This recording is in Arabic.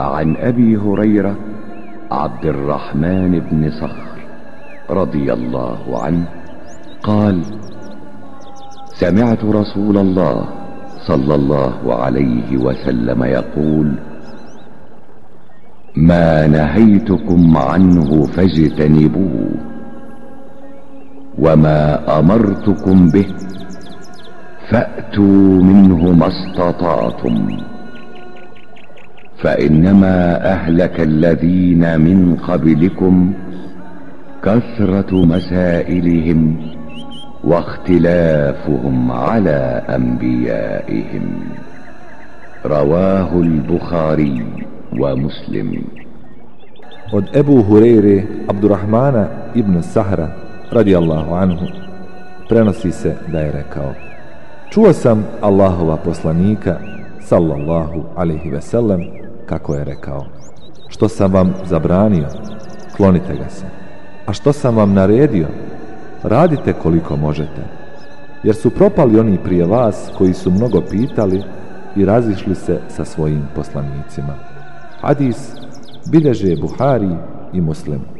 عن أبي هريرة عبد الرحمن بن صخر رضي الله عنه قال سمعت رسول الله صلى الله عليه وسلم يقول ما نهيتكم عنه فاجتنبوه وما أمرتكم به فأتوا منه ما استطعتم فإنما أهلك الذين من قبلكم كثرة مسائلهم واختلافهم على أنبيائهم. رواه البخاري ومسلم. قد أبو هريرة عبد الرحمن ابن السحرة رضي الله عنه. Prenosi se da je rekao Čuo sam صلى الله عليه وسلم kako je rekao Što sam vam zabranio, klonite ga se. A što sam vam naredio, radite koliko možete. Jer su propali oni prije vas koji su mnogo pitali i razišli se sa svojim poslanicima. Hadis bilježe Buhari i Muslim.